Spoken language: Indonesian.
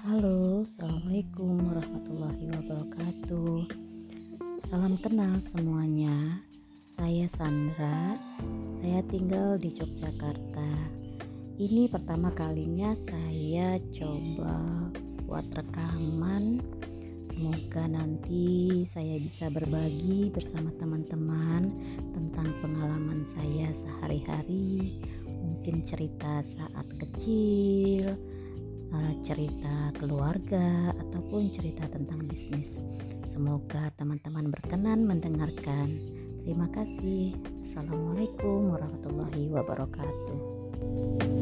Halo, Assalamualaikum warahmatullahi wabarakatuh. Salam kenal semuanya. Saya Sandra. Saya tinggal di Yogyakarta. Ini pertama kalinya saya coba buat rekaman. Semoga nanti saya bisa berbagi bersama teman-teman Tentang pengalaman saya sehari-hari. Mungkin cerita saat kecil eh, cerita keluarga, ataupun cerita tentang bisnis. Semoga teman-teman berkenan mendengarkan. Terima kasih. Assalamualaikum warahmatullahi wabarakatuh.